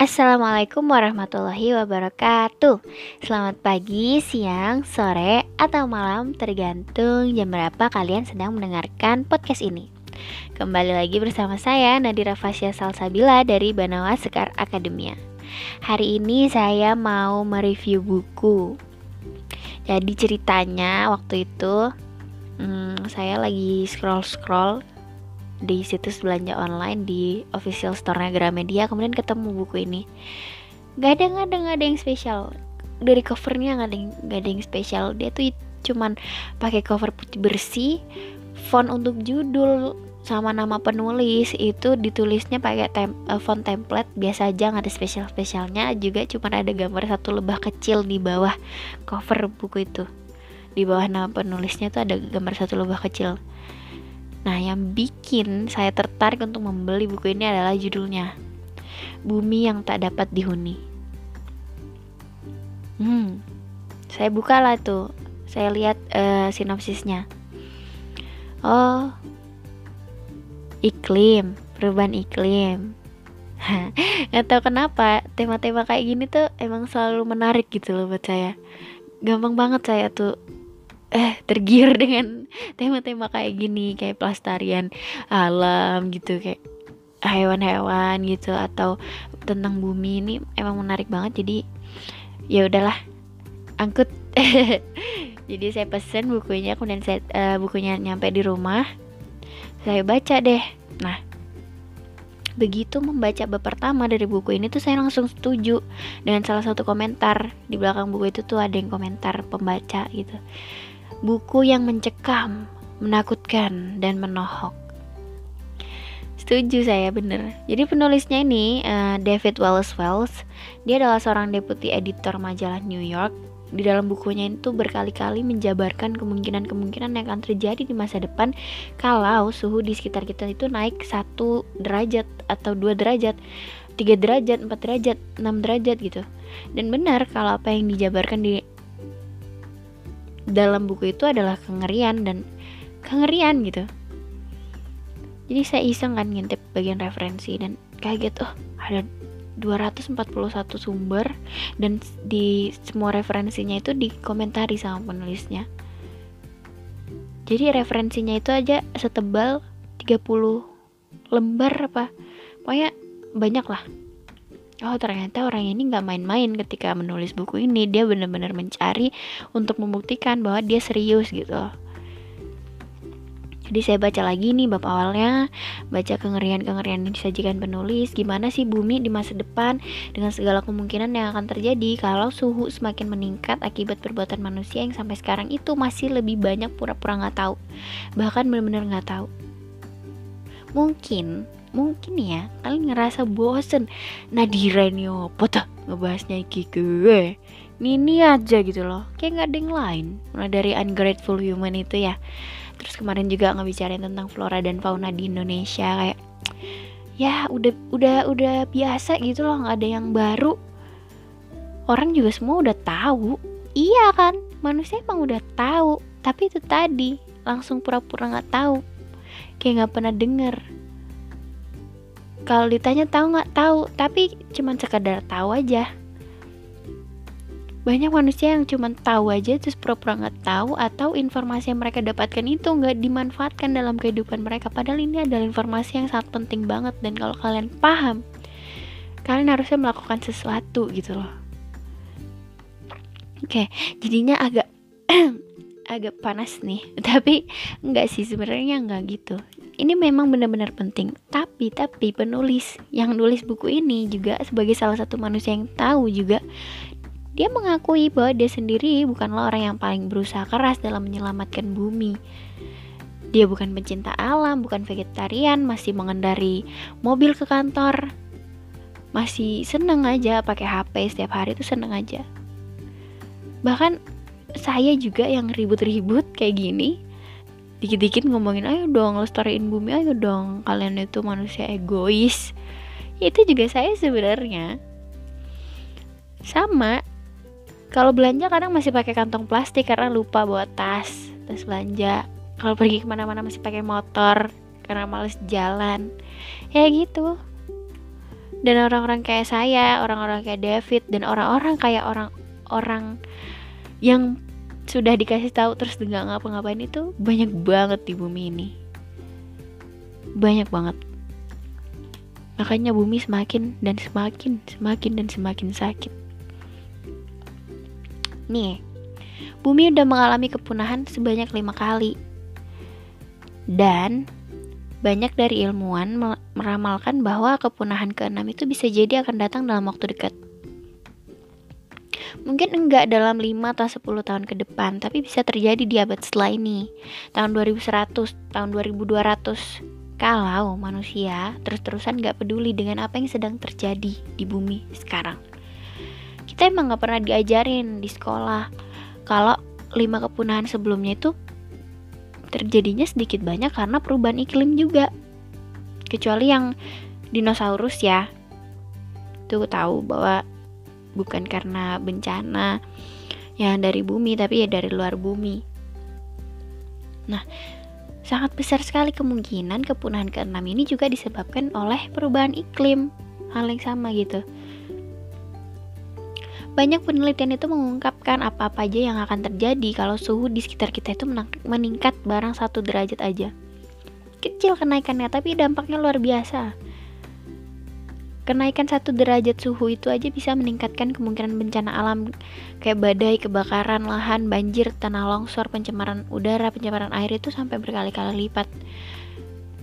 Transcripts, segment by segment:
Assalamualaikum warahmatullahi wabarakatuh. Selamat pagi, siang, sore, atau malam Tergantung jam berapa kalian sedang mendengarkan podcast ini. Kembali lagi bersama saya Nadira Fasya Salsabila dari Banawa Sekar Akademia. Hari ini saya mau mereview buku. Jadi ceritanya waktu itu hmm, Saya lagi scroll-scroll di situs belanja online di official store Gramedia kemudian ketemu buku ini. Gak ada nggak ada nggak ada yang spesial. Dari covernya nggak ada nggak ada yang spesial. Dia tuh cuman pakai cover putih bersih font untuk judul sama nama penulis. Itu ditulisnya pakai tem uh, font template. Biasa aja nggak ada spesial spesialnya juga cuma ada gambar satu lebah kecil di bawah cover buku itu. Di bawah nama penulisnya tuh ada gambar satu lebah kecil Nah, yang bikin saya tertarik untuk membeli buku ini adalah judulnya Bumi yang tak dapat dihuni. Hmm, saya buka lah tuh. Saya lihat uh, sinopsisnya. Oh, iklim, perubahan iklim. Gak tau kenapa tema-tema kayak gini tuh emang selalu menarik gitu loh buat saya. Gampang banget saya tuh eh tergiur dengan tema-tema kayak gini kayak pelestarian alam gitu kayak hewan-hewan gitu atau tentang bumi ini emang menarik banget. Jadi ya udahlah angkut. Jadi saya pesen bukunya kemudian saya uh, bukunya nyampe di rumah. Saya baca deh. Nah begitu membaca bab pertama dari buku ini tuh saya langsung setuju dengan salah satu komentar. Di belakang buku itu tuh ada yang komentar pembaca gitu buku yang mencekam, menakutkan, dan menohok. Setuju saya bener. Jadi penulisnya ini uh, David Wallace Wells. Dia adalah seorang deputi editor majalah New York. Di dalam bukunya itu berkali-kali menjabarkan kemungkinan-kemungkinan yang akan terjadi di masa depan kalau suhu di sekitar kita itu naik satu derajat atau dua derajat, tiga derajat, empat derajat, enam derajat gitu. Dan benar kalau apa yang dijabarkan di dalam buku itu adalah kengerian dan kengerian gitu. Jadi saya iseng kan ngintip bagian referensi dan kaget oh ada 241 sumber dan di semua referensinya itu dikomentari sama penulisnya. Jadi referensinya itu aja setebal 30 lembar apa pokoknya banyak lah oh ternyata orang ini nggak main-main ketika menulis buku ini. Dia benar-benar mencari untuk membuktikan bahwa dia serius gitu. Jadi saya baca lagi nih bab awalnya, baca kengerian-kengerian yang disajikan penulis, gimana sih bumi di masa depan dengan segala kemungkinan yang akan terjadi kalau suhu semakin meningkat akibat perbuatan manusia yang sampai sekarang itu masih lebih banyak pura-pura nggak tahu, bahkan benar-benar nggak tahu. Mungkin mungkin ya kalian ngerasa bosen. Nadira ini apa tuh ngebahasnya iki gue. Nini aja gitu loh kayak nggak ada yang lain. Mulai dari ungrateful human itu ya. Terus kemarin juga ngebicarain tentang flora dan fauna di Indonesia kayak ya udah udah udah biasa gitu loh nggak ada yang baru. Orang juga semua udah tahu. Iya kan manusia emang udah tahu. Tapi itu tadi langsung pura-pura nggak -pura tahu. Kayak nggak pernah denger kalau ditanya tahu nggak tahu tapi cuman sekadar tahu aja. Banyak manusia yang cuma tahu aja terus pura-pura nggak tahu atau informasi yang mereka dapatkan itu nggak dimanfaatkan dalam kehidupan mereka. Padahal ini adalah informasi yang sangat penting banget dan kalau kalian paham kalian harusnya melakukan sesuatu gitu loh. Oke jadinya agak agak panas nih tapi nggak sih sebenarnya nggak gitu ini memang benar-benar penting. Tapi tapi penulis yang nulis buku ini juga sebagai salah satu manusia yang tahu juga dia mengakui bahwa dia sendiri bukanlah orang yang paling berusaha keras dalam menyelamatkan bumi. Dia bukan pencinta alam bukan vegetarian masih mengendari mobil ke kantor. Masih seneng aja pakai HP setiap hari itu seneng aja. Bahkan saya juga yang ribut-ribut kayak gini dikit-dikit ngomongin ayo dong lestariin bumi ayo dong kalian itu manusia egois. Itu juga saya sebenarnya. Sama kalau belanja kadang masih pakai kantong plastik karena lupa bawa tas tas belanja. Kalau pergi ke mana-mana masih pakai motor karena males jalan. Ya gitu. Dan orang-orang kayak saya orang-orang kayak David dan orang-orang kayak orang-orang yang sudah dikasih tahu terus nggak ngapa-ngapain itu banyak banget di bumi ini. Banyak banget. Makanya bumi semakin dan semakin semakin dan semakin sakit. Nih bumi udah mengalami kepunahan sebanyak lima kali. Dan banyak dari ilmuwan meramalkan bahwa kepunahan keenam itu bisa jadi akan datang dalam waktu dekat. Mungkin enggak dalam 5 atau 10 tahun ke depan, tapi bisa terjadi di abad setelah ini, tahun 2100, tahun 2200. Kalau manusia terus-terusan gak peduli dengan apa yang sedang terjadi di bumi sekarang. Kita emang gak pernah diajarin di sekolah kalau lima kepunahan sebelumnya itu terjadinya sedikit banyak karena perubahan iklim juga. Kecuali yang dinosaurus ya. Tuh tahu bahwa bukan karena bencana yang dari bumi tapi ya dari luar bumi. Nah, sangat besar sekali kemungkinan kepunahan keenam ini juga disebabkan oleh perubahan iklim. Hal yang sama gitu. Banyak penelitian itu mengungkapkan apa-apa aja yang akan terjadi kalau suhu di sekitar kita itu meningkat barang satu derajat aja. Kecil kenaikannya, tapi dampaknya luar biasa. Kenaikan satu derajat suhu itu aja bisa meningkatkan kemungkinan bencana alam kayak badai, kebakaran lahan, banjir, tanah longsor, pencemaran udara, pencemaran air itu sampai berkali-kali lipat.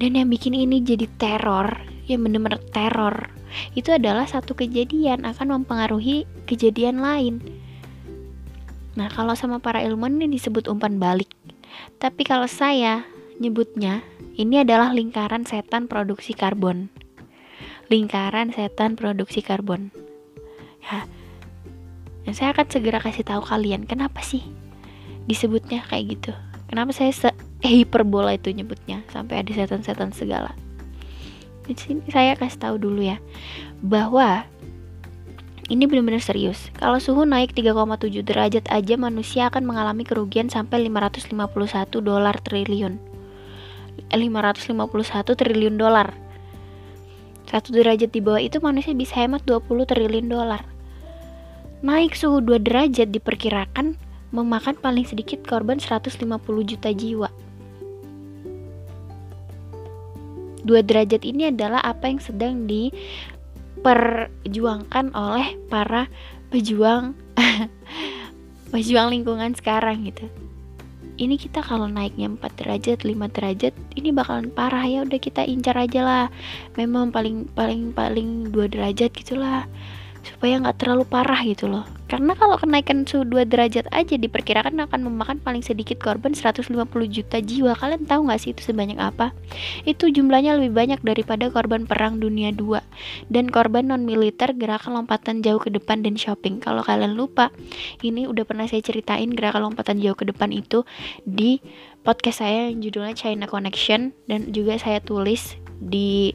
Dan yang bikin ini jadi teror, yang bener-bener teror itu adalah satu kejadian akan mempengaruhi kejadian lain. Nah, kalau sama para ilmuwan ini disebut umpan balik. Tapi kalau saya nyebutnya, ini adalah lingkaran setan produksi karbon. Lingkaran setan produksi karbon. Ya, dan saya akan segera kasih tahu kalian kenapa sih disebutnya kayak gitu. Kenapa saya se hiperbola itu nyebutnya sampai ada setan-setan segala di sini saya kasih tahu dulu ya bahwa ini benar-benar serius. Kalau suhu naik 3,7 derajat aja manusia akan mengalami kerugian sampai 551 dolar triliun. 551 triliun dolar. Satu derajat di bawah itu manusia bisa hemat 20 triliun dolar. Naik suhu 2 derajat diperkirakan memakan paling sedikit korban 150 juta jiwa. dua derajat ini adalah apa yang sedang diperjuangkan oleh para pejuang pejuang lingkungan sekarang gitu ini kita kalau naiknya 4 derajat 5 derajat ini bakalan parah ya udah kita incar aja lah. Memang paling paling paling 2 derajat gitulah supaya nggak terlalu parah gitu loh karena kalau kenaikan suhu 2 derajat aja diperkirakan akan memakan paling sedikit korban 150 juta jiwa. Kalian tahu nggak sih itu sebanyak apa? Itu jumlahnya lebih banyak daripada korban perang dunia 2 dan korban non militer gerakan lompatan jauh ke depan dan shopping. Kalau kalian lupa, ini udah pernah saya ceritain gerakan lompatan jauh ke depan itu di podcast saya yang judulnya China Connection dan juga saya tulis di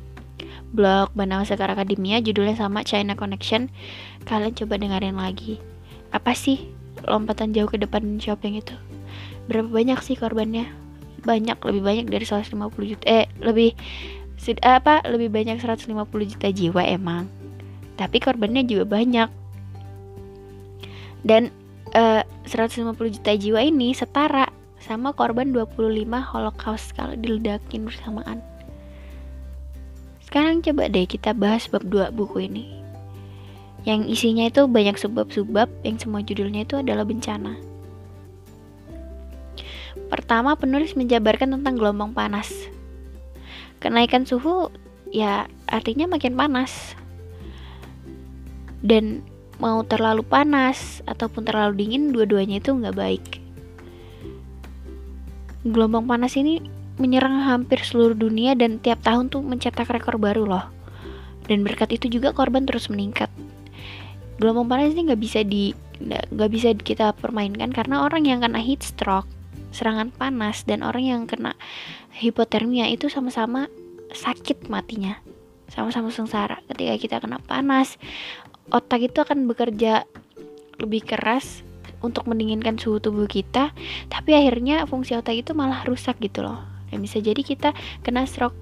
blog Banawa Sekar Akademia judulnya sama China Connection. Kalian coba dengerin lagi. Apa sih lompatan jauh ke depan shopping itu? Berapa banyak sih korbannya? Banyak lebih banyak dari 150 juta. Eh lebih apa? Lebih banyak 150 juta jiwa emang. Tapi korbannya juga banyak. Dan uh, eh, 150 juta jiwa ini setara sama korban 25 holocaust kalau diledakin bersamaan sekarang coba deh kita bahas bab dua buku ini. Yang isinya itu banyak sebab-sebab yang semua judulnya itu adalah bencana. Pertama, penulis menjabarkan tentang gelombang panas. Kenaikan suhu ya artinya makin panas. Dan mau terlalu panas ataupun terlalu dingin, dua-duanya itu nggak baik. Gelombang panas ini menyerang hampir seluruh dunia dan tiap tahun tuh mencetak rekor baru loh. Dan berkat itu juga korban terus meningkat. Gelombang panas ini nggak bisa di nggak bisa kita permainkan karena orang yang kena heat stroke, serangan panas dan orang yang kena hipotermia itu sama-sama sakit matinya. Sama-sama sengsara ketika kita kena panas. Otak itu akan bekerja lebih keras untuk mendinginkan suhu tubuh kita, tapi akhirnya fungsi otak itu malah rusak gitu loh ya bisa jadi kita kena stroke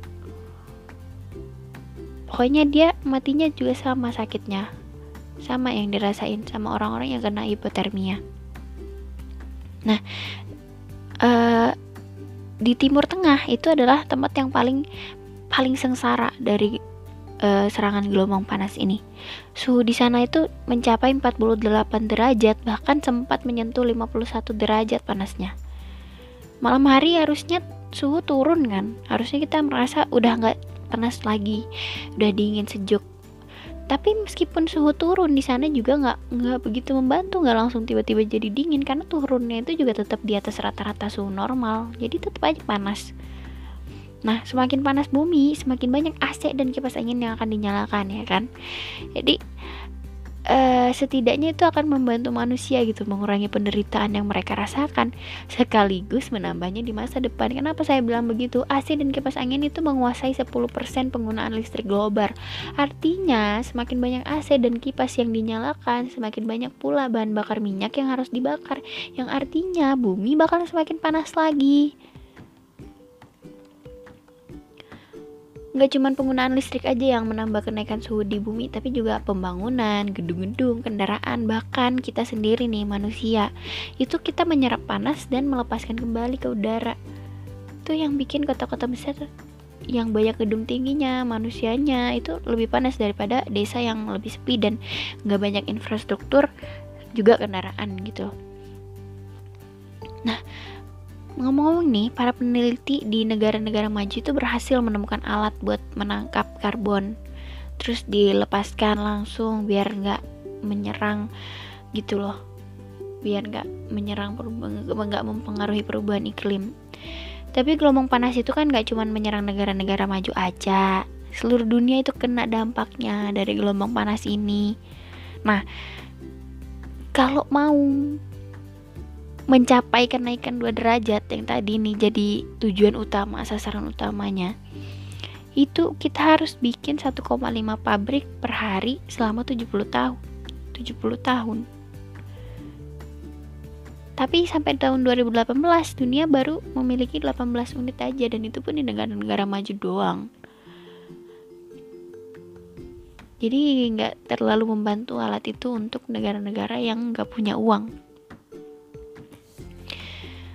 pokoknya dia matinya juga sama sakitnya sama yang dirasain sama orang-orang yang kena hipotermia nah uh, di Timur Tengah itu adalah tempat yang paling paling sengsara dari uh, serangan gelombang panas ini. Suhu di sana itu mencapai 48 derajat, bahkan sempat menyentuh 51 derajat panasnya. Malam hari harusnya suhu turun kan, harusnya kita merasa udah nggak panas lagi, udah dingin sejuk. Tapi meskipun suhu turun di sana juga nggak nggak begitu membantu, nggak langsung tiba-tiba jadi dingin karena turunnya itu juga tetap di atas rata-rata suhu normal, jadi tetap aja panas. Nah, semakin panas bumi, semakin banyak AC dan kipas angin yang akan dinyalakan ya kan. Jadi uh, setidaknya itu akan membantu manusia gitu mengurangi penderitaan yang mereka rasakan sekaligus menambahnya di masa depan. Kenapa saya bilang begitu? AC dan kipas angin itu menguasai 10% penggunaan listrik global. Artinya, semakin banyak AC dan kipas yang dinyalakan, semakin banyak pula bahan bakar minyak yang harus dibakar. Yang artinya bumi bakal semakin panas lagi. Nggak cuma penggunaan listrik aja yang menambah kenaikan suhu di bumi, tapi juga pembangunan, gedung-gedung, kendaraan, bahkan kita sendiri nih manusia. Itu kita menyerap panas dan melepaskan kembali ke udara. Itu yang bikin kota-kota besar yang banyak gedung tingginya, manusianya itu lebih panas daripada desa yang lebih sepi dan nggak banyak infrastruktur juga kendaraan gitu. Nah, Ngomong-ngomong nih, para peneliti di negara-negara maju itu berhasil menemukan alat buat menangkap karbon, terus dilepaskan langsung biar nggak menyerang gitu loh, biar nggak menyerang nggak mempengaruhi perubahan iklim. Tapi gelombang panas itu kan nggak cuma menyerang negara-negara maju aja, seluruh dunia itu kena dampaknya dari gelombang panas ini. Nah, kalau mau mencapai kenaikan 2 derajat yang tadi nih jadi tujuan utama sasaran utamanya. Itu kita harus bikin 1,5 pabrik per hari selama 70 tahun 70 tahun. Tapi sampai tahun 2018 dunia baru memiliki 18 unit aja dan itu pun di negara-negara maju doang. Jadi nggak terlalu membantu alat itu untuk negara-negara yang nggak punya uang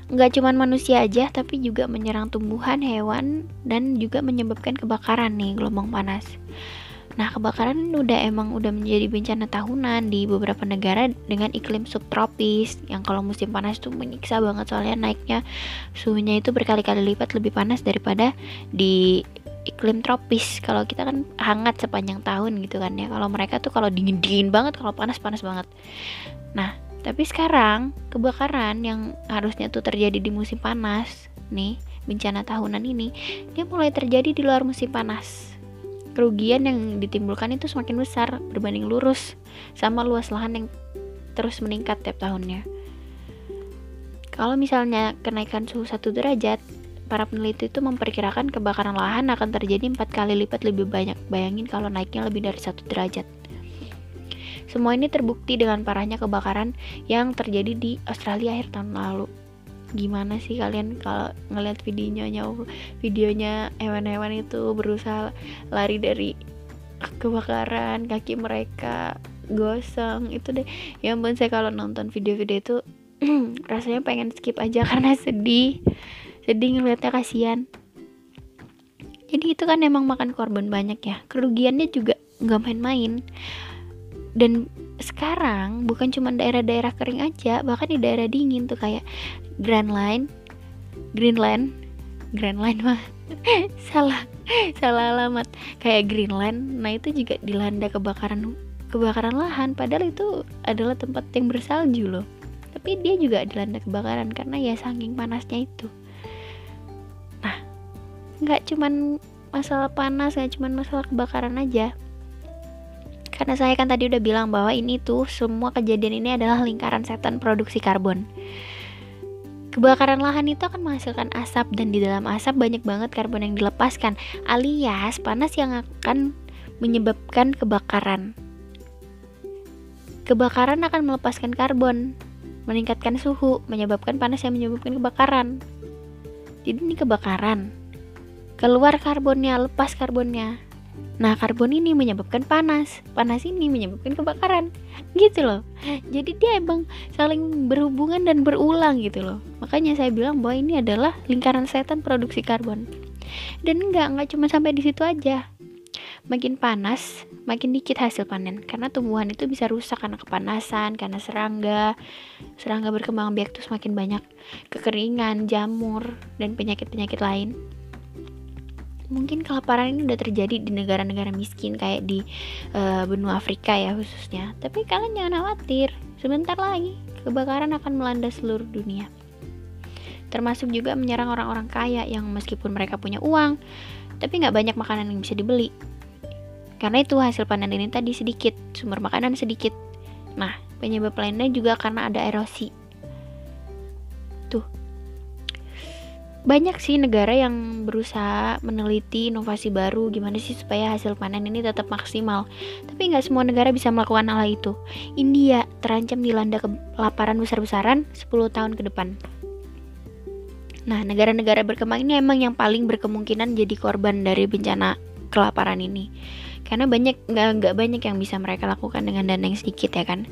nggak cuma manusia aja tapi juga menyerang tumbuhan, hewan dan juga menyebabkan kebakaran nih gelombang panas. Nah, kebakaran udah emang udah menjadi bencana tahunan di beberapa negara dengan iklim subtropis yang kalau musim panas tuh menyiksa banget soalnya naiknya suhunya itu berkali-kali lipat lebih panas daripada di iklim tropis. Kalau kita kan hangat sepanjang tahun gitu kan ya. Kalau mereka tuh kalau dingin-dingin banget, kalau panas-panas banget. Nah, tapi sekarang kebakaran yang harusnya tuh terjadi di musim panas nih, bencana tahunan ini, dia mulai terjadi di luar musim panas. Kerugian yang ditimbulkan itu semakin besar berbanding lurus sama luas lahan yang terus meningkat tiap tahunnya. Kalau misalnya kenaikan suhu 1 derajat, para peneliti itu memperkirakan kebakaran lahan akan terjadi empat kali lipat lebih banyak. Bayangin kalau naiknya lebih dari satu derajat. Semua ini terbukti dengan parahnya kebakaran yang terjadi di Australia akhir tahun lalu. Gimana sih kalian kalau ngeliat videonya videonya hewan-hewan itu berusaha lari dari kebakaran, kaki mereka gosong itu deh. Ya ampun saya kalau nonton video-video itu rasanya pengen skip aja karena sedih. Sedih ngeliatnya kasihan. Jadi itu kan emang makan korban banyak ya. Kerugiannya juga nggak main-main dan sekarang bukan cuma daerah-daerah kering aja bahkan di daerah dingin tuh kayak Grand Line Greenland Greenland mah salah salah alamat. Kayak Greenland nah itu juga dilanda kebakaran kebakaran lahan. Padahal itu adalah tempat yang bersalju loh. Tapi dia juga dilanda kebakaran karena ya saking panasnya itu. Nah nggak cuman masalah panas nggak cuman masalah kebakaran aja karena saya kan tadi udah bilang bahwa ini tuh semua kejadian ini adalah lingkaran setan produksi karbon. Kebakaran lahan itu akan menghasilkan asap dan di dalam asap banyak banget karbon yang dilepaskan alias panas yang akan menyebabkan kebakaran. Kebakaran akan melepaskan karbon, meningkatkan suhu, menyebabkan panas yang menyebabkan kebakaran. Jadi ini kebakaran. Keluar karbonnya, lepas karbonnya. Nah, karbon ini menyebabkan panas. Panas ini menyebabkan kebakaran. Gitu loh. Jadi dia emang saling berhubungan dan berulang gitu loh. Makanya saya bilang bahwa ini adalah lingkaran setan produksi karbon. Dan enggak, enggak cuma sampai di situ aja. Makin panas, makin dikit hasil panen karena tumbuhan itu bisa rusak karena kepanasan, karena serangga. Serangga berkembang biak terus makin banyak kekeringan, jamur, dan penyakit-penyakit lain mungkin kelaparan ini udah terjadi di negara-negara miskin kayak di uh, benua Afrika ya khususnya. Tapi kalian jangan khawatir, sebentar lagi kebakaran akan melanda seluruh dunia. Termasuk juga menyerang orang-orang kaya yang meskipun mereka punya uang, tapi nggak banyak makanan yang bisa dibeli. Karena itu hasil panen ini tadi sedikit, sumber makanan sedikit. Nah, penyebab lainnya juga karena ada erosi. Banyak sih negara yang berusaha meneliti inovasi baru gimana sih supaya hasil panen ini tetap maksimal. Tapi nggak semua negara bisa melakukan hal itu. India terancam dilanda kelaparan besar-besaran 10 tahun ke depan. Nah negara-negara berkembang ini emang yang paling berkemungkinan jadi korban dari bencana kelaparan ini. Karena banyak nggak nggak banyak yang bisa mereka lakukan dengan dana yang sedikit ya kan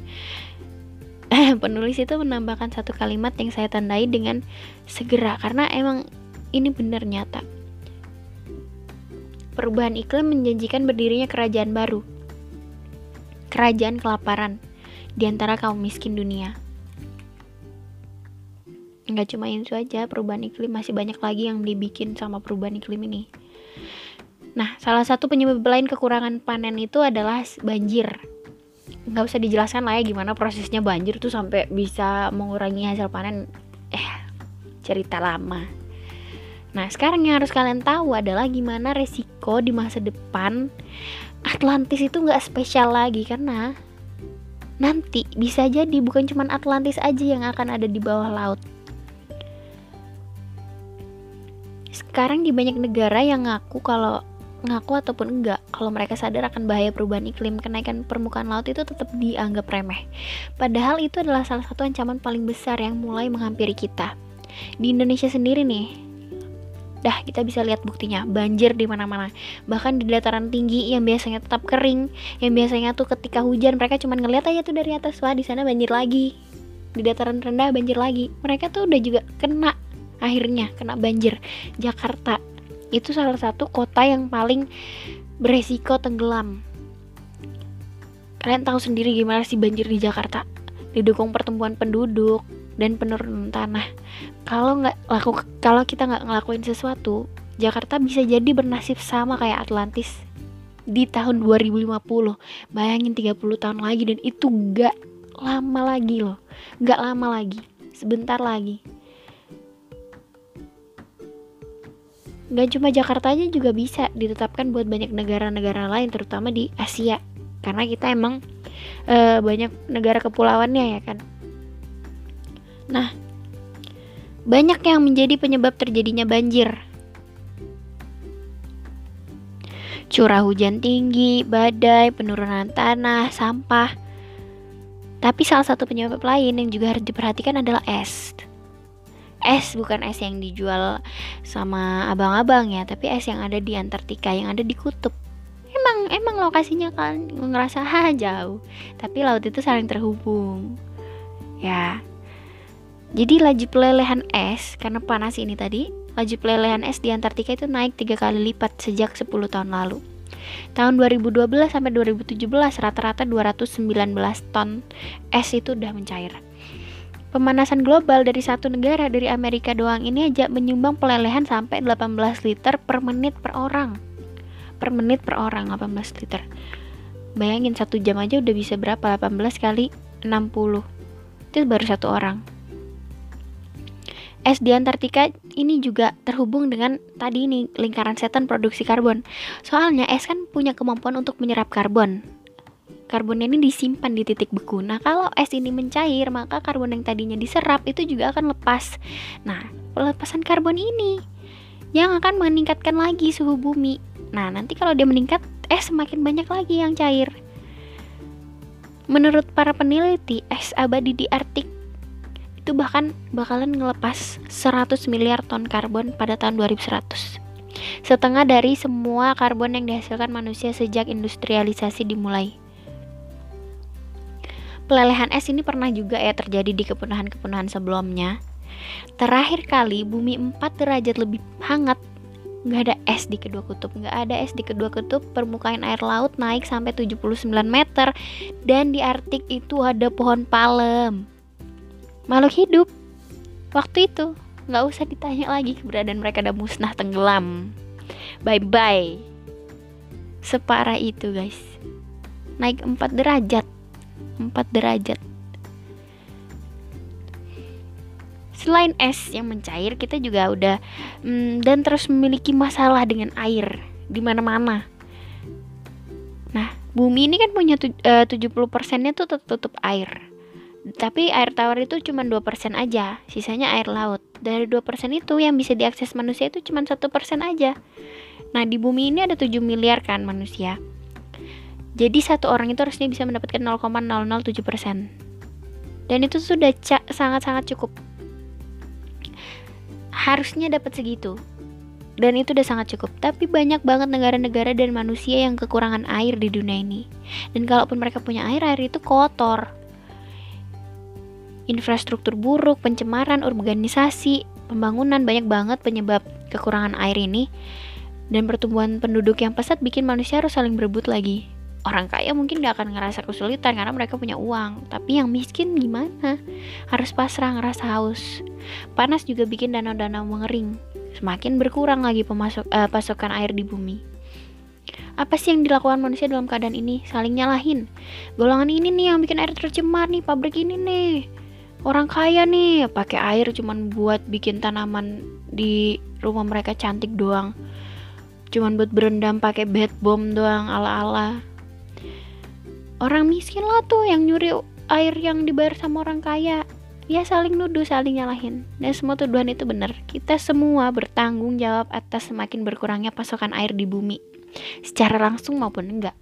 penulis itu menambahkan satu kalimat yang saya tandai dengan segera karena emang ini benar nyata. Perubahan iklim menjanjikan berdirinya kerajaan baru. Kerajaan kelaparan di antara kaum miskin dunia. Enggak cuma itu aja, perubahan iklim masih banyak lagi yang dibikin sama perubahan iklim ini. Nah, salah satu penyebab lain kekurangan panen itu adalah banjir nggak usah dijelaskan lah ya gimana prosesnya banjir tuh sampai bisa mengurangi hasil panen. Eh cerita lama. Nah sekarang yang harus kalian tahu adalah gimana resiko di masa depan Atlantis itu nggak spesial lagi karena nanti bisa jadi bukan cuma Atlantis aja yang akan ada di bawah laut. Sekarang di banyak negara yang ngaku kalau ngaku ataupun enggak kalau mereka sadar akan bahaya perubahan iklim kenaikan permukaan laut itu tetap dianggap remeh. Padahal itu adalah salah satu ancaman paling besar yang mulai menghampiri kita. Di Indonesia sendiri nih dah kita bisa lihat buktinya banjir di mana-mana. Bahkan di dataran tinggi yang biasanya tetap kering yang biasanya tuh ketika hujan mereka cuma ngeliat aja tuh dari atas wah di sana banjir lagi. Di dataran rendah banjir lagi. Mereka tuh udah juga kena akhirnya kena banjir. Jakarta itu salah satu kota yang paling beresiko tenggelam. Kalian tahu sendiri gimana sih banjir di Jakarta? Didukung pertumbuhan penduduk dan penurunan tanah. Kalau nggak laku kalau kita nggak ngelakuin sesuatu Jakarta bisa jadi bernasib sama kayak Atlantis di tahun 2050 bayangin 30 tahun lagi dan itu gak lama lagi loh. Gak lama lagi. Sebentar lagi Gak cuma Jakarta aja juga bisa ditetapkan buat banyak negara-negara lain terutama di Asia. Karena kita emang e, banyak negara kepulauannya ya kan? Nah banyak yang menjadi penyebab terjadinya banjir. Curah hujan tinggi, badai, penurunan tanah, sampah. Tapi salah satu penyebab lain yang juga harus diperhatikan adalah es es bukan es yang dijual sama abang-abang ya tapi es yang ada di Antartika yang ada di kutub. Emang emang lokasinya kan ngerasa ha jauh. Tapi laut itu saling terhubung. Ya. Jadi laju pelelehan es karena panas ini tadi laju pelelehan es di Antartika itu naik tiga kali lipat sejak 10 tahun lalu. Tahun 2012 sampai 2017 rata-rata 219 ton es itu udah mencair. Pemanasan global dari satu negara dari Amerika doang ini aja menyumbang pelelehan sampai 18 liter per menit per orang. Per menit per orang 18 liter. Bayangin satu jam aja udah bisa berapa 18 kali 60. Itu baru satu orang. Es di Antartika ini juga terhubung dengan tadi ini lingkaran setan produksi karbon. Soalnya es kan punya kemampuan untuk menyerap karbon karbon ini disimpan di titik beku. Nah, kalau es ini mencair, maka karbon yang tadinya diserap itu juga akan lepas. Nah, pelepasan karbon ini yang akan meningkatkan lagi suhu bumi. Nah, nanti kalau dia meningkat, es semakin banyak lagi yang cair. Menurut para peneliti, es abadi di Arktik itu bahkan bakalan ngelepas 100 miliar ton karbon pada tahun 2100. setengah dari semua karbon yang dihasilkan manusia sejak industrialisasi dimulai. Pelelehan es ini pernah juga ya terjadi di kepunahan-kepunahan sebelumnya. Terakhir kali bumi 4 derajat lebih hangat nggak ada es di kedua kutub. Nggak ada es di kedua kutub permukaan air laut naik sampai 79 meter dan di Arktik itu ada pohon palem. Makhluk hidup. Waktu itu nggak usah ditanya lagi keberadaan mereka udah musnah tenggelam. Bye bye separah itu guys. Naik 4 derajat. 4 derajat Selain es yang mencair, kita juga udah mm, dan terus memiliki masalah dengan air di mana-mana. Nah, bumi ini kan punya tu, uh, 70 persennya tuh tertutup air. Tapi air tawar itu cuma 2% aja, sisanya air laut. Dari 2% itu yang bisa diakses manusia itu cuma 1% aja. Nah, di bumi ini ada 7 miliar kan manusia. Jadi satu orang itu harusnya bisa mendapatkan 0,007%. Dan itu sudah sangat-sangat cukup. Harusnya dapat segitu. Dan itu udah sangat cukup. Tapi banyak banget negara-negara dan manusia yang kekurangan air di dunia ini. Dan kalaupun mereka punya air air itu kotor. Infrastruktur buruk pencemaran urbanisasi pembangunan banyak banget penyebab kekurangan air ini. Dan pertumbuhan penduduk yang pesat bikin manusia harus saling berebut lagi orang kaya mungkin gak akan ngerasa kesulitan karena mereka punya uang. Tapi yang miskin gimana? Harus pasrah ngerasa haus. Panas juga bikin danau-danau mengering. Semakin berkurang lagi pemasok uh, pasokan air di bumi. Apa sih yang dilakukan manusia dalam keadaan ini? Saling nyalahin. Golongan ini nih yang bikin air tercemar nih pabrik ini nih. Orang kaya nih pakai air cuman buat bikin tanaman di rumah mereka cantik doang. Cuman buat berendam pakai bed bomb doang ala-ala orang miskin lah tuh yang nyuri air yang dibayar sama orang kaya. Ya saling nuduh saling nyalahin. Dan semua tuduhan itu benar. Kita semua bertanggung jawab atas semakin berkurangnya pasokan air di bumi. Secara langsung maupun enggak.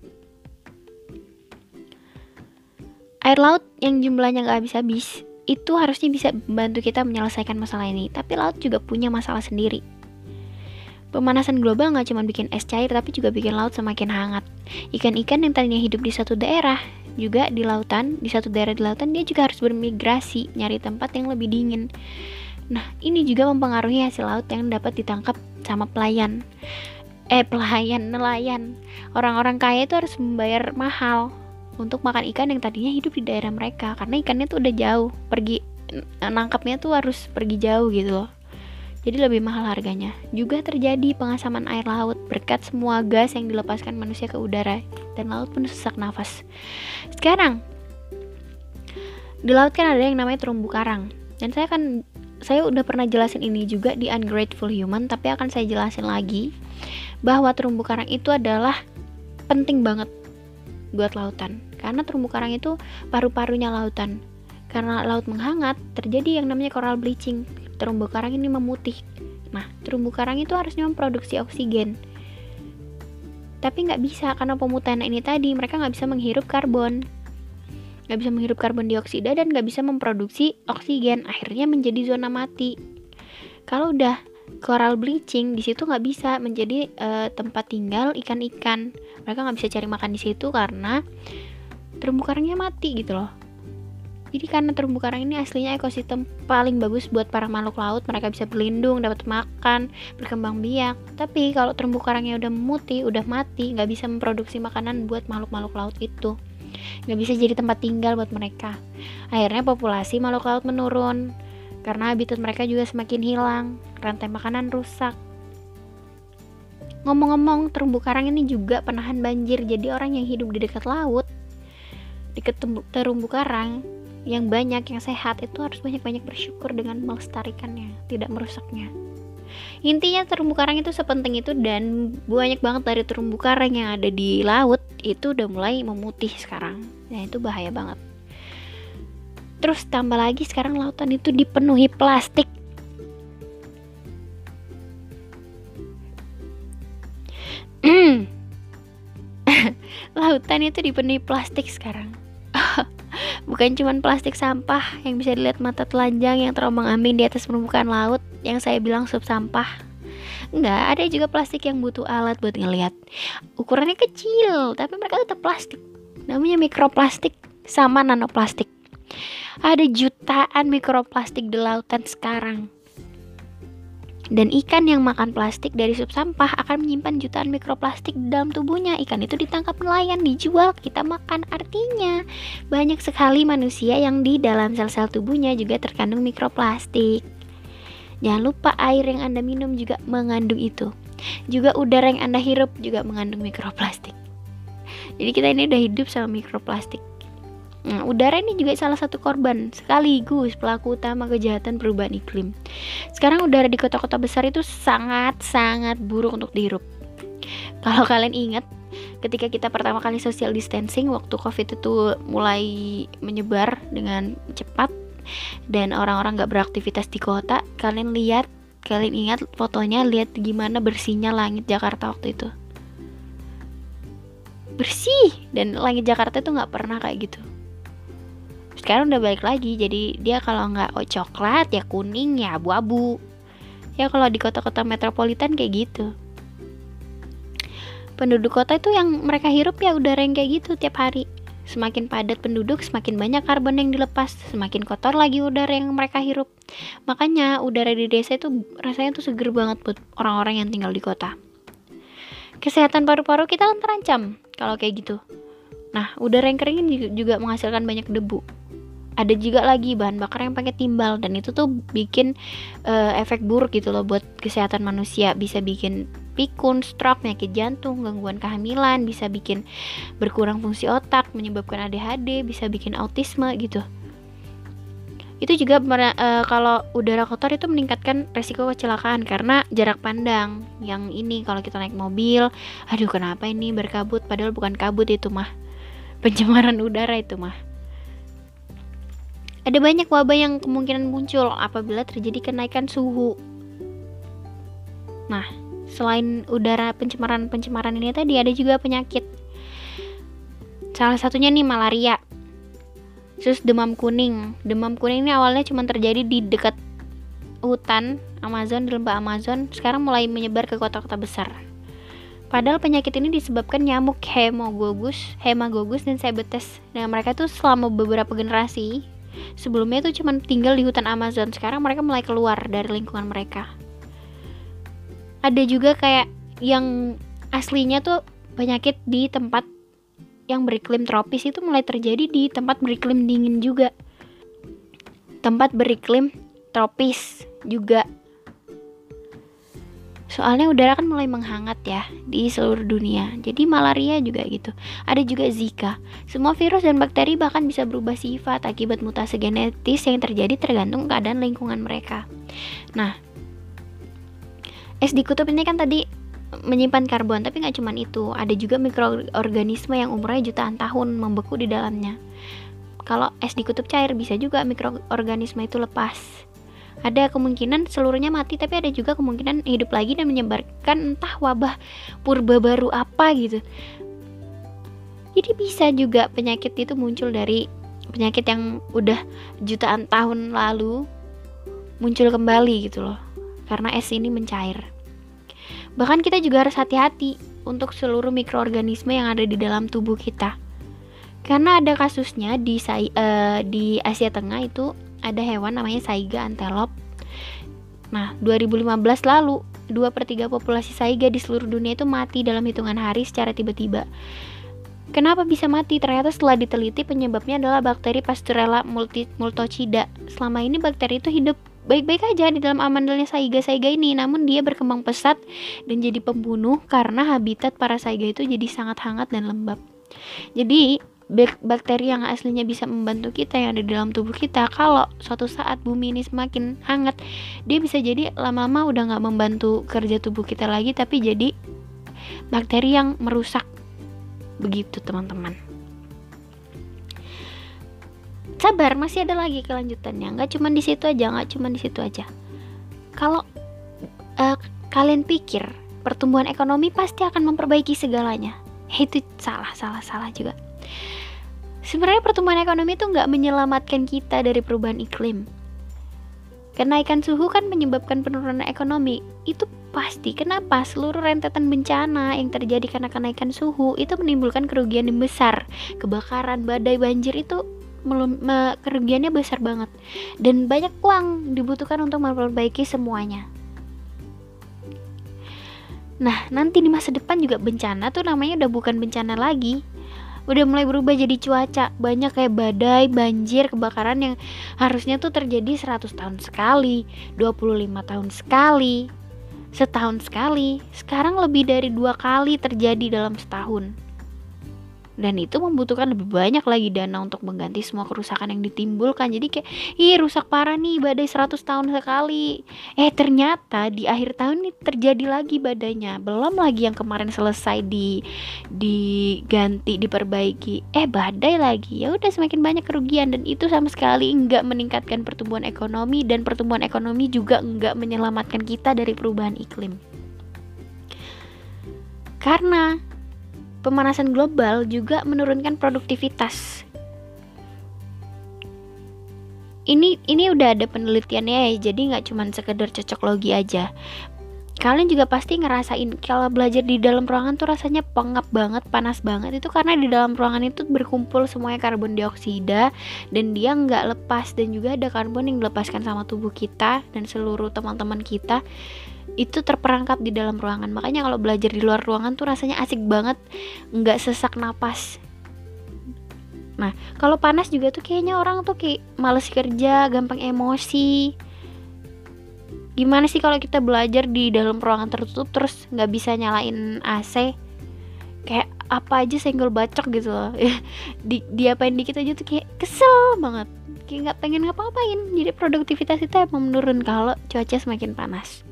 Air laut yang jumlahnya nggak habis-habis itu harusnya bisa membantu kita menyelesaikan masalah ini. Tapi laut juga punya masalah sendiri Pemanasan global nggak cuma bikin es cair, tapi juga bikin laut semakin hangat. Ikan-ikan yang tadinya hidup di satu daerah, juga di lautan, di satu daerah di lautan, dia juga harus bermigrasi, nyari tempat yang lebih dingin. Nah, ini juga mempengaruhi hasil laut yang dapat ditangkap sama pelayan. Eh, pelayan, nelayan. Orang-orang kaya itu harus membayar mahal untuk makan ikan yang tadinya hidup di daerah mereka, karena ikannya tuh udah jauh, pergi nangkapnya tuh harus pergi jauh gitu loh jadi lebih mahal harganya. Juga terjadi pengasaman air laut berkat semua gas yang dilepaskan manusia ke udara dan laut pun sesak nafas. Sekarang di laut kan ada yang namanya terumbu karang dan saya akan saya udah pernah jelasin ini juga di Ungrateful Human tapi akan saya jelasin lagi bahwa terumbu karang itu adalah penting banget buat lautan karena terumbu karang itu paru-parunya lautan karena laut menghangat terjadi yang namanya coral bleaching terumbu karang ini memutih. Nah, terumbu karang itu harusnya memproduksi oksigen. Tapi nggak bisa karena pemutahan ini tadi mereka nggak bisa menghirup karbon, nggak bisa menghirup karbon dioksida dan nggak bisa memproduksi oksigen. Akhirnya menjadi zona mati. Kalau udah coral bleaching di situ nggak bisa menjadi uh, tempat tinggal ikan-ikan. Mereka nggak bisa cari makan di situ karena terumbu karangnya mati gitu loh. Jadi karena terumbu karang ini aslinya ekosistem paling bagus buat para makhluk laut, mereka bisa berlindung, dapat makan, berkembang biak. Tapi kalau terumbu karangnya udah memutih, udah mati, nggak bisa memproduksi makanan buat makhluk-makhluk laut itu. Nggak bisa jadi tempat tinggal buat mereka. Akhirnya populasi makhluk laut menurun, karena habitat mereka juga semakin hilang, rantai makanan rusak. Ngomong-ngomong, terumbu karang ini juga penahan banjir, jadi orang yang hidup di dekat laut, dekat terumbu karang, yang banyak, yang sehat itu harus banyak-banyak bersyukur dengan melestarikannya, tidak merusaknya. Intinya terumbu karang itu sepenting itu dan banyak banget dari terumbu karang yang ada di laut itu udah mulai memutih sekarang. Nah, itu bahaya banget. Terus tambah lagi sekarang lautan itu dipenuhi plastik. lautan itu dipenuhi plastik sekarang Bukan cuma plastik sampah yang bisa dilihat mata telanjang yang terombang ambing di atas permukaan laut yang saya bilang sub sampah. Enggak, ada juga plastik yang butuh alat buat ngeliat. Ukurannya kecil, tapi mereka tetap plastik. Namanya mikroplastik sama nanoplastik. Ada jutaan mikroplastik di lautan sekarang. Dan ikan yang makan plastik dari sub sampah akan menyimpan jutaan mikroplastik dalam tubuhnya. Ikan itu ditangkap nelayan, dijual, kita makan. Artinya, banyak sekali manusia yang di dalam sel-sel tubuhnya juga terkandung mikroplastik. Jangan lupa air yang Anda minum juga mengandung itu. Juga udara yang Anda hirup juga mengandung mikroplastik. Jadi kita ini udah hidup sama mikroplastik. Nah, udara ini juga salah satu korban sekaligus pelaku utama kejahatan perubahan iklim. Sekarang udara di kota-kota besar itu sangat-sangat buruk untuk dihirup. Kalau kalian ingat, ketika kita pertama kali social distancing waktu covid itu mulai menyebar dengan cepat dan orang-orang gak beraktivitas di kota, kalian lihat, kalian ingat fotonya, lihat gimana bersihnya langit Jakarta waktu itu. Bersih dan langit Jakarta itu nggak pernah kayak gitu sekarang udah balik lagi jadi dia kalau nggak oh, coklat ya kuning ya abu-abu. Ya kalau di kota-kota metropolitan kayak gitu. Penduduk kota itu yang mereka hirup ya udara yang kayak gitu tiap hari. Semakin padat penduduk semakin banyak karbon yang dilepas. Semakin kotor lagi udara yang mereka hirup. Makanya udara di desa itu rasanya tuh seger banget buat orang-orang yang tinggal di kota. Kesehatan paru-paru kita kan terancam kalau kayak gitu. Nah udara yang kering juga menghasilkan banyak debu ada juga lagi bahan bakar yang pakai timbal dan itu tuh bikin uh, efek buruk gitu loh buat kesehatan manusia bisa bikin pikun, stroke, penyakit jantung, gangguan kehamilan, bisa bikin berkurang fungsi otak, menyebabkan ADHD, bisa bikin autisme gitu. Itu juga uh, kalau udara kotor itu meningkatkan resiko kecelakaan karena jarak pandang. Yang ini kalau kita naik mobil, aduh kenapa ini berkabut padahal bukan kabut itu mah. Pencemaran udara itu mah. Ada banyak wabah yang kemungkinan muncul apabila terjadi kenaikan suhu. Nah, selain udara pencemaran-pencemaran ini tadi ada juga penyakit. Salah satunya nih malaria. Terus demam kuning. Demam kuning ini awalnya cuma terjadi di dekat hutan Amazon, di lembah Amazon, sekarang mulai menyebar ke kota-kota besar. Padahal penyakit ini disebabkan nyamuk hemogogus, hemagogus dan sebetes. Nah, mereka tuh selama beberapa generasi Sebelumnya itu cuma tinggal di hutan Amazon, sekarang mereka mulai keluar dari lingkungan mereka. Ada juga kayak yang aslinya tuh penyakit di tempat yang beriklim tropis itu mulai terjadi di tempat beriklim dingin juga. Tempat beriklim tropis juga Soalnya udara kan mulai menghangat ya di seluruh dunia. Jadi malaria juga gitu. Ada juga Zika. Semua virus dan bakteri bahkan bisa berubah sifat akibat mutasi genetis yang terjadi tergantung keadaan lingkungan mereka. Nah, es di kutub ini kan tadi menyimpan karbon, tapi nggak cuma itu. Ada juga mikroorganisme yang umurnya jutaan tahun membeku di dalamnya. Kalau es di kutub cair bisa juga mikroorganisme itu lepas ada kemungkinan seluruhnya mati tapi ada juga kemungkinan hidup lagi dan menyebarkan entah wabah purba baru apa gitu. Jadi bisa juga penyakit itu muncul dari penyakit yang udah jutaan tahun lalu muncul kembali gitu loh karena es ini mencair. Bahkan kita juga harus hati-hati untuk seluruh mikroorganisme yang ada di dalam tubuh kita. Karena ada kasusnya di uh, di Asia Tengah itu ada hewan namanya saiga antelop. Nah, 2015 lalu, 2 per 3 populasi saiga di seluruh dunia itu mati dalam hitungan hari secara tiba-tiba. Kenapa bisa mati? Ternyata setelah diteliti penyebabnya adalah bakteri Pasteurella multi, multocida. Selama ini bakteri itu hidup baik-baik aja di dalam amandelnya saiga-saiga ini, namun dia berkembang pesat dan jadi pembunuh karena habitat para saiga itu jadi sangat hangat dan lembab. Jadi, bakteri yang aslinya bisa membantu kita yang ada di dalam tubuh kita kalau suatu saat bumi ini semakin hangat dia bisa jadi lama-lama udah nggak membantu kerja tubuh kita lagi tapi jadi bakteri yang merusak. Begitu teman-teman. Sabar masih ada lagi kelanjutannya. Nggak cuma di situ aja nggak cuma di situ aja. Kalau uh, kalian pikir pertumbuhan ekonomi pasti akan memperbaiki segalanya. Itu salah salah salah juga Sebenarnya pertumbuhan ekonomi itu nggak menyelamatkan kita dari perubahan iklim. Kenaikan suhu kan menyebabkan penurunan ekonomi. Itu Pasti. Kenapa? Seluruh rentetan bencana yang terjadi karena kenaikan suhu itu menimbulkan kerugian yang besar. Kebakaran, badai, banjir itu kerugiannya besar banget. Dan banyak uang dibutuhkan untuk memperbaiki semuanya. Nah, nanti di masa depan juga bencana tuh namanya udah bukan bencana lagi. Udah mulai berubah jadi cuaca. Banyak kayak badai, banjir, kebakaran yang harusnya tuh terjadi 100 tahun sekali, 25 tahun sekali, setahun sekali, sekarang lebih dari dua kali terjadi dalam setahun dan itu membutuhkan lebih banyak lagi dana untuk mengganti semua kerusakan yang ditimbulkan. Jadi kayak ih rusak parah nih badai 100 tahun sekali. Eh ternyata di akhir tahun ini terjadi lagi badainya. Belum lagi yang kemarin selesai di diganti diperbaiki. Eh badai lagi. Ya udah semakin banyak kerugian. Dan itu sama sekali enggak meningkatkan pertumbuhan ekonomi. Dan pertumbuhan ekonomi juga enggak menyelamatkan kita dari perubahan iklim. Karena pemanasan global juga menurunkan produktivitas. Ini ini udah ada penelitiannya ya, jadi nggak cuma sekedar cocok logi aja. Kalian juga pasti ngerasain kalau belajar di dalam ruangan tuh rasanya pengap banget, panas banget itu karena di dalam ruangan itu berkumpul semuanya karbon dioksida dan dia nggak lepas dan juga ada karbon yang dilepaskan sama tubuh kita dan seluruh teman-teman kita itu terperangkap di dalam ruangan. Makanya kalau belajar di luar ruangan tuh rasanya asik banget nggak sesak napas. Nah kalau panas juga tuh kayaknya orang tuh kayak males kerja gampang emosi. Gimana sih kalau kita belajar di dalam ruangan tertutup terus nggak bisa nyalain AC kayak apa aja senggol bacok gitu loh. Di diapain dikit aja tuh kayak kesel banget. Kayak nggak pengen ngapa-ngapain. Jadi produktivitas itu emang menurun kalau cuaca semakin panas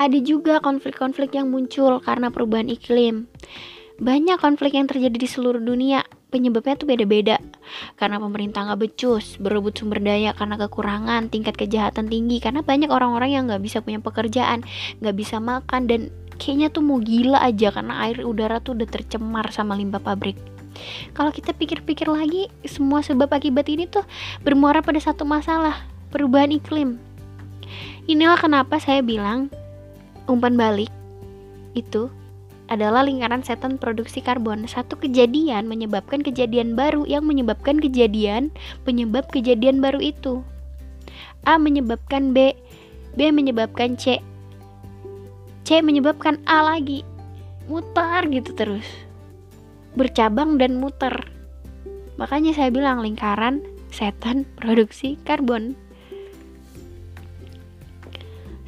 ada juga konflik-konflik yang muncul karena perubahan iklim. Banyak konflik yang terjadi di seluruh dunia, penyebabnya tuh beda-beda. Karena pemerintah nggak becus, berebut sumber daya karena kekurangan, tingkat kejahatan tinggi, karena banyak orang-orang yang nggak bisa punya pekerjaan, nggak bisa makan, dan kayaknya tuh mau gila aja karena air udara tuh udah tercemar sama limbah pabrik. Kalau kita pikir-pikir lagi, semua sebab akibat ini tuh bermuara pada satu masalah, perubahan iklim. Inilah kenapa saya bilang umpan balik itu adalah lingkaran setan produksi karbon. Satu kejadian menyebabkan kejadian baru yang menyebabkan kejadian penyebab kejadian baru itu. A menyebabkan B, B menyebabkan C, C menyebabkan A lagi. Mutar gitu terus. Bercabang dan muter. Makanya saya bilang lingkaran setan produksi karbon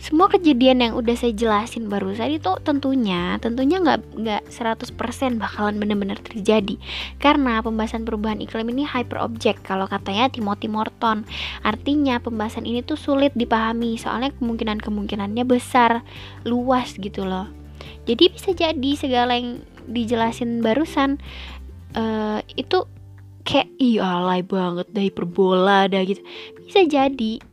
semua kejadian yang udah saya jelasin barusan itu tentunya tentunya nggak nggak 100% bakalan benar-benar terjadi. Karena pembahasan perubahan iklim ini hyper object kalau katanya Timothy Morton. Artinya pembahasan ini tuh sulit dipahami soalnya kemungkinan kemungkinannya besar luas gitu loh. Jadi bisa jadi segala yang dijelasin barusan uh, itu kayak iya alay banget dari perbola dah gitu. Bisa jadi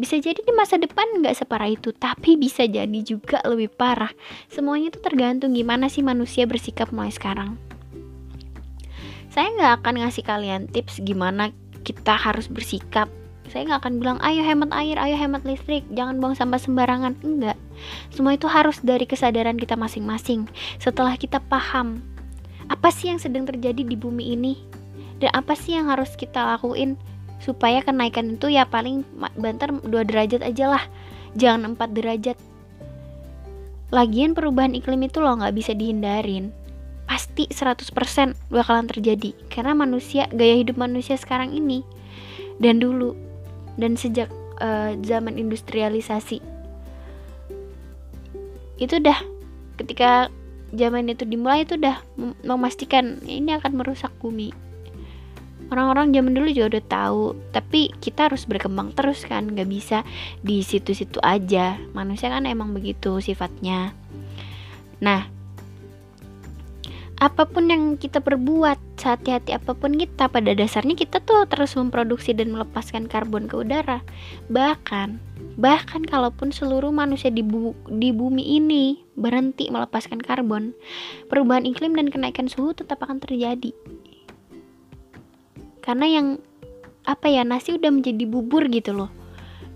bisa jadi di masa depan nggak separah itu, tapi bisa jadi juga lebih parah. Semuanya itu tergantung gimana sih manusia bersikap mulai sekarang. Saya nggak akan ngasih kalian tips gimana kita harus bersikap. Saya nggak akan bilang, ayo hemat air, ayo hemat listrik, jangan buang sampah sembarangan. Enggak. Semua itu harus dari kesadaran kita masing-masing. Setelah kita paham, apa sih yang sedang terjadi di bumi ini? Dan apa sih yang harus kita lakuin supaya kenaikan itu ya paling banter 2 derajat aja lah. Jangan 4 derajat. Lagian perubahan iklim itu loh nggak bisa dihindarin. Pasti 100% bakalan terjadi. Karena manusia gaya hidup manusia sekarang ini. Dan dulu. Dan sejak uh, zaman industrialisasi. Itu dah. Ketika zaman itu dimulai itu udah memastikan ini akan merusak bumi orang-orang zaman dulu juga udah tahu tapi kita harus berkembang terus kan nggak bisa di situ-situ aja. Manusia kan emang begitu sifatnya. Nah apa pun yang kita perbuat hati-hati apa pun kita pada dasarnya kita tuh terus memproduksi dan melepaskan karbon ke udara. Bahkan bahkan kalaupun seluruh manusia di, bu di bumi ini berhenti melepaskan karbon perubahan iklim dan kenaikan suhu tetap akan terjadi karena yang apa ya nasi udah menjadi bubur gitu loh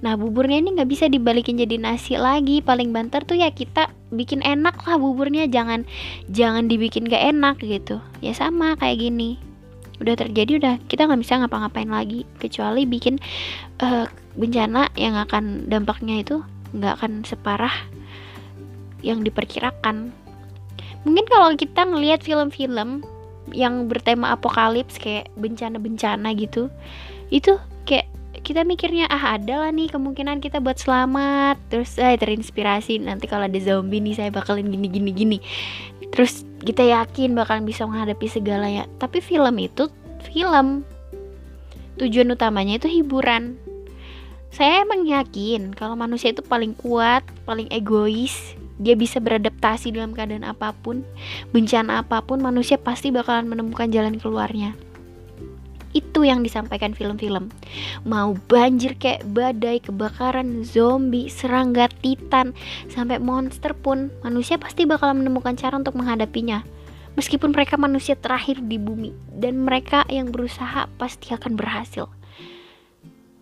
Nah buburnya ini nggak bisa dibalikin jadi nasi lagi. Paling banter tuh ya kita bikin enak lah buburnya. Jangan jangan dibikin gak enak gitu. Ya sama kayak gini. Udah terjadi udah kita nggak bisa ngapa-ngapain lagi kecuali bikin uh, bencana yang akan dampaknya itu nggak akan separah yang diperkirakan. Mungkin kalau kita ngelihat film-film yang bertema apokalips kayak bencana-bencana gitu, itu kayak kita mikirnya ah ada lah nih kemungkinan kita buat selamat. Terus saya terinspirasi nanti kalau ada zombie nih saya bakalan gini gini gini. Terus kita yakin bakalan bisa menghadapi segalanya. Tapi film itu film tujuan utamanya itu hiburan. Saya emang yakin kalau manusia itu paling kuat paling egois dia bisa beradaptasi dalam keadaan apa pun bencana apa pun manusia pasti bakalan menemukan jalan keluarnya itu yang disampaikan film-film. Mau banjir kayak badai, kebakaran, zombie, serangga, titan, sampai monster pun manusia pasti bakal menemukan cara untuk menghadapinya. Meskipun mereka manusia terakhir di bumi dan mereka yang berusaha pasti akan berhasil.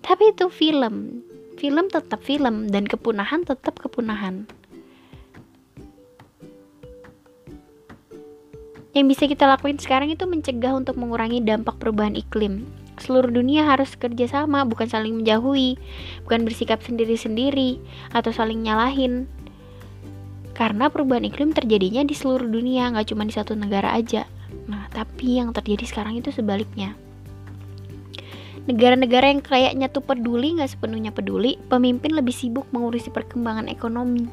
Tapi itu film. Film tetap film dan kepunahan tetap kepunahan. Yang bisa kita lakuin sekarang itu mencegah untuk mengurangi dampak perubahan iklim. Seluruh dunia harus kerja sama, bukan saling menjauhi, bukan bersikap sendiri-sendiri, atau saling nyalahin. Karena perubahan iklim terjadinya di seluruh dunia, nggak cuma di satu negara aja. Nah, tapi yang terjadi sekarang itu sebaliknya. Negara-negara yang kayaknya tuh peduli nggak sepenuhnya peduli, pemimpin lebih sibuk mengurusi perkembangan ekonomi,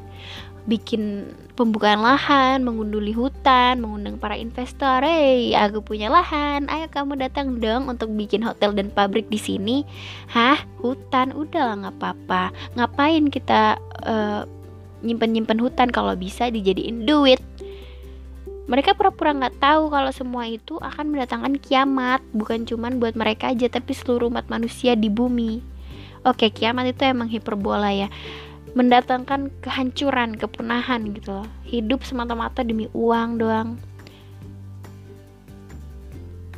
bikin pembukaan lahan, mengunduli hutan, mengundang para investor. Hey, aku punya lahan, ayo kamu datang dong untuk bikin hotel dan pabrik di sini. Hah, hutan? Udah lah nggak apa-apa. Ngapain kita uh, nyimpen-nyimpen hutan kalau bisa dijadiin duit? Mereka pura-pura nggak tahu kalau semua itu akan mendatangkan kiamat, bukan cuman buat mereka aja, tapi seluruh umat manusia di bumi. Oke, kiamat itu emang hiperbola ya mendatangkan kehancuran, kepunahan gitu loh. Hidup semata-mata demi uang doang.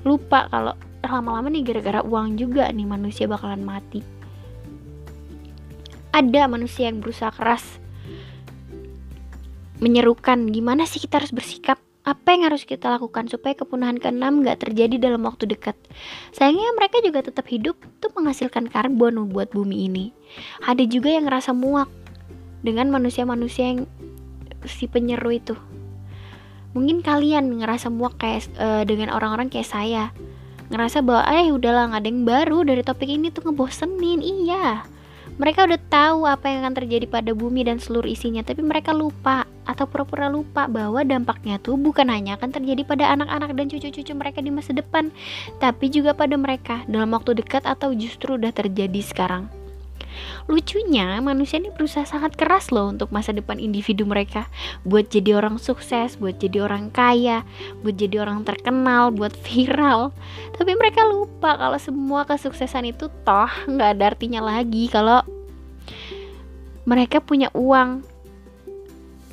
Lupa kalau lama-lama nih gara-gara uang juga nih manusia bakalan mati. Ada manusia yang berusaha keras menyerukan gimana sih kita harus bersikap apa yang harus kita lakukan supaya kepunahan keenam gak terjadi dalam waktu dekat? Sayangnya mereka juga tetap hidup tuh menghasilkan karbon buat bumi ini. Ada juga yang ngerasa muak dengan manusia-manusia yang si penyeru itu. Mungkin kalian ngerasa muak kayak uh, dengan orang-orang kayak saya. Ngerasa bahwa eh udahlah nggak ada yang baru dari topik ini tuh ngebosenin. Iya. Mereka udah tahu apa yang akan terjadi pada bumi dan seluruh isinya tapi mereka lupa atau pura-pura lupa bahwa dampaknya tuh bukan hanya akan terjadi pada anak-anak dan cucu-cucu mereka di masa depan tapi juga pada mereka dalam waktu dekat atau justru udah terjadi sekarang Lucunya, manusia ini berusaha sangat keras loh untuk masa depan individu mereka, buat jadi orang sukses, buat jadi orang kaya, buat jadi orang terkenal, buat viral. Tapi mereka lupa kalau semua kesuksesan itu toh nggak ada artinya lagi kalau mereka punya uang,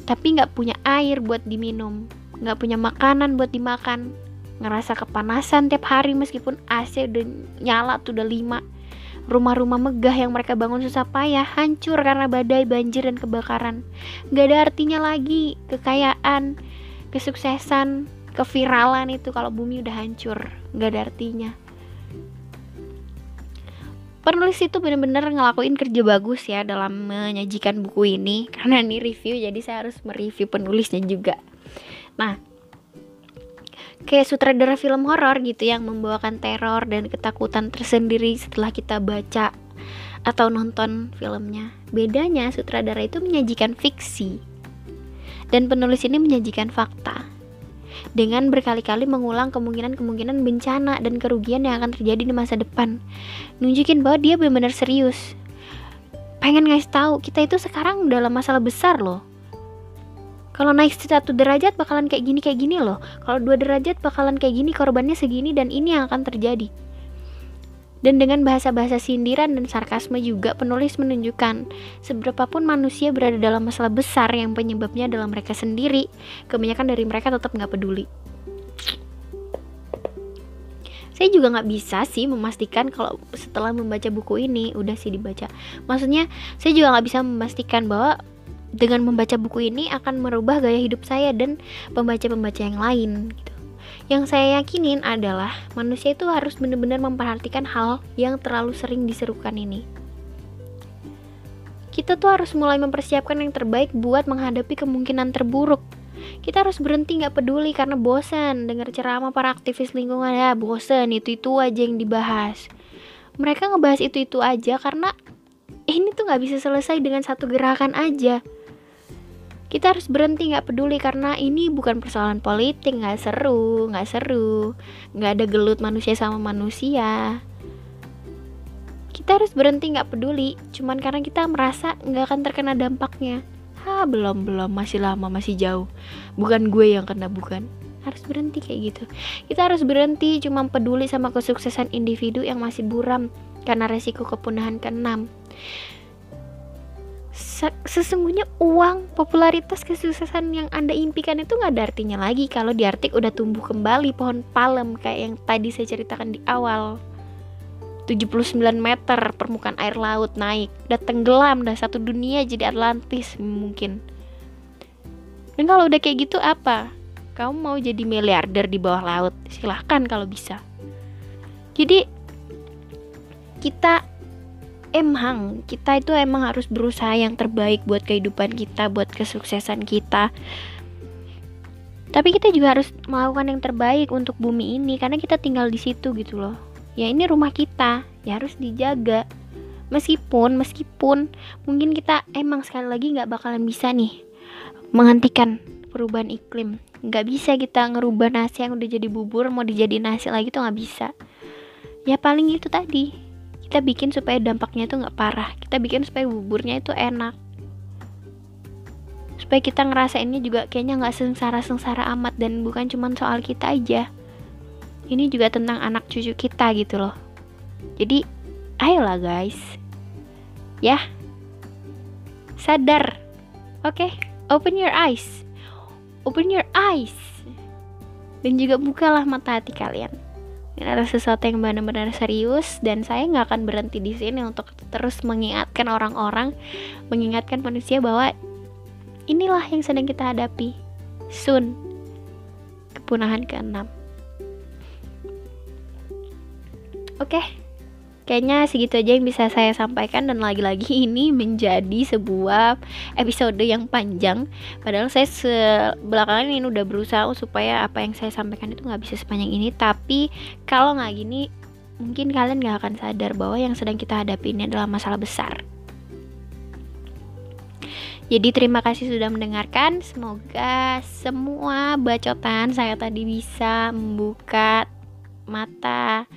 tapi nggak punya air buat diminum, nggak punya makanan buat dimakan, ngerasa kepanasan tiap hari meskipun AC udah nyala tuh udah lima Rumah-rumah megah yang mereka bangun susah payah hancur karena badai, banjir, dan kebakaran. Gak ada artinya lagi kekayaan, kesuksesan, keviralan itu kalau bumi udah hancur. Gak ada artinya. Penulis itu bener-bener ngelakuin kerja bagus ya dalam menyajikan buku ini karena ini review jadi saya harus mereview penulisnya juga. Nah, kayak sutradara film horor gitu yang membawakan teror dan ketakutan tersendiri setelah kita baca atau nonton filmnya. Bedanya sutradara itu menyajikan fiksi dan penulis ini menyajikan fakta dengan berkali-kali mengulang kemungkinan-kemungkinan bencana dan kerugian yang akan terjadi di masa depan. Nunjukin bahwa dia benar-benar serius. Pengen ngasih tahu kita itu sekarang dalam masalah besar loh kalau naik satu derajat bakalan kayak gini kayak gini loh. Kalau dua derajat bakalan kayak gini korbannya segini dan ini yang akan terjadi. Dan dengan bahasa-bahasa sindiran dan sarkasme juga penulis menunjukkan seberapapun manusia berada dalam masalah besar yang penyebabnya adalah mereka sendiri, kebanyakan dari mereka tetap nggak peduli. saya juga nggak bisa sih memastikan kalau setelah membaca buku ini udah sih dibaca. Maksudnya saya juga nggak bisa memastikan bahwa dengan membaca buku ini akan merubah gaya hidup saya dan pembaca-pembaca yang lain gitu. Yang saya yakinin adalah manusia itu harus benar-benar memperhatikan hal yang terlalu sering diserukan ini. Kita tuh harus mulai mempersiapkan yang terbaik buat menghadapi kemungkinan terburuk. Kita harus berhenti nggak peduli karena bosan dengar ceramah para aktivis lingkungan ya bosan itu itu aja yang dibahas. Mereka ngebahas itu itu aja karena ini tuh nggak bisa selesai dengan satu gerakan aja kita harus berhenti nggak peduli karena ini bukan persoalan politik nggak seru nggak seru. Nggak ada gelut manusia sama manusia. Kita harus berhenti nggak peduli. Cuman karena kita merasa nggak akan terkena dampaknya. Ha belum belum. Masih lama masih jauh. Bukan gue yang kena bukan. Harus berhenti kayak gitu. Kita harus berhenti cuma peduli sama kesuksesan individu yang masih buram karena resiko kepunahan keenam sesungguhnya uang, popularitas, kesuksesan yang Anda impikan itu nggak ada artinya lagi kalau di Artik udah tumbuh kembali pohon palem kayak yang tadi saya ceritakan di awal. 79 meter permukaan air laut naik, udah tenggelam, udah satu dunia jadi Atlantis mungkin. Dan kalau udah kayak gitu apa? Kamu mau jadi miliarder di bawah laut? Silahkan kalau bisa. Jadi kita emang kita itu emang harus berusaha yang terbaik buat kehidupan kita, buat kesuksesan kita. Tapi kita juga harus melakukan yang terbaik untuk bumi ini karena kita tinggal di situ gitu loh. Ya ini rumah kita, ya harus dijaga. Meskipun, meskipun mungkin kita emang sekali lagi nggak bakalan bisa nih menghentikan perubahan iklim. Nggak bisa kita ngerubah nasi yang udah jadi bubur mau dijadiin nasi lagi tuh nggak bisa. Ya paling itu tadi, kita bikin supaya dampaknya itu nggak parah. Kita bikin supaya buburnya itu enak. Supaya kita ngerasainnya juga kayaknya nggak sengsara-sengsara amat dan bukan cuma soal kita aja. Ini juga tentang anak cucu kita gitu loh. Jadi ayolah guys. Ya. Sadar. Oke okay? open your eyes. Open your eyes. Dan juga bukalah mata hati kalian ini adalah sesuatu yang benar-benar serius dan saya nggak akan berhenti di sini untuk terus mengingatkan orang-orang, mengingatkan manusia bahwa inilah yang sedang kita hadapi. Soon, kepunahan keenam. Oke. Okay kayaknya segitu aja yang bisa saya sampaikan dan lagi-lagi ini menjadi sebuah episode yang panjang. Padahal saya sebelakangan ini udah berusaha supaya apa yang saya sampaikan itu nggak bisa sepanjang ini. Tapi kalau nggak gini mungkin kalian nggak akan sadar bahwa yang sedang kita hadapi ini adalah masalah besar. Jadi terima kasih sudah mendengarkan. Semoga semua bacotan saya tadi bisa membuka mata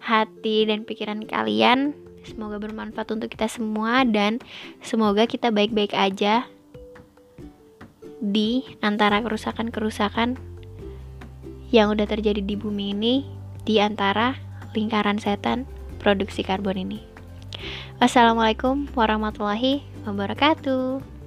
hati dan pikiran kalian. Semoga bermanfaat untuk kita semua dan semoga kita baik-baik aja di antara kerusakan-kerusakan yang udah terjadi di bumi ini di antara lingkaran setan produksi karbon ini. Wassalamualaikum warahmatullahi wabarakatuh.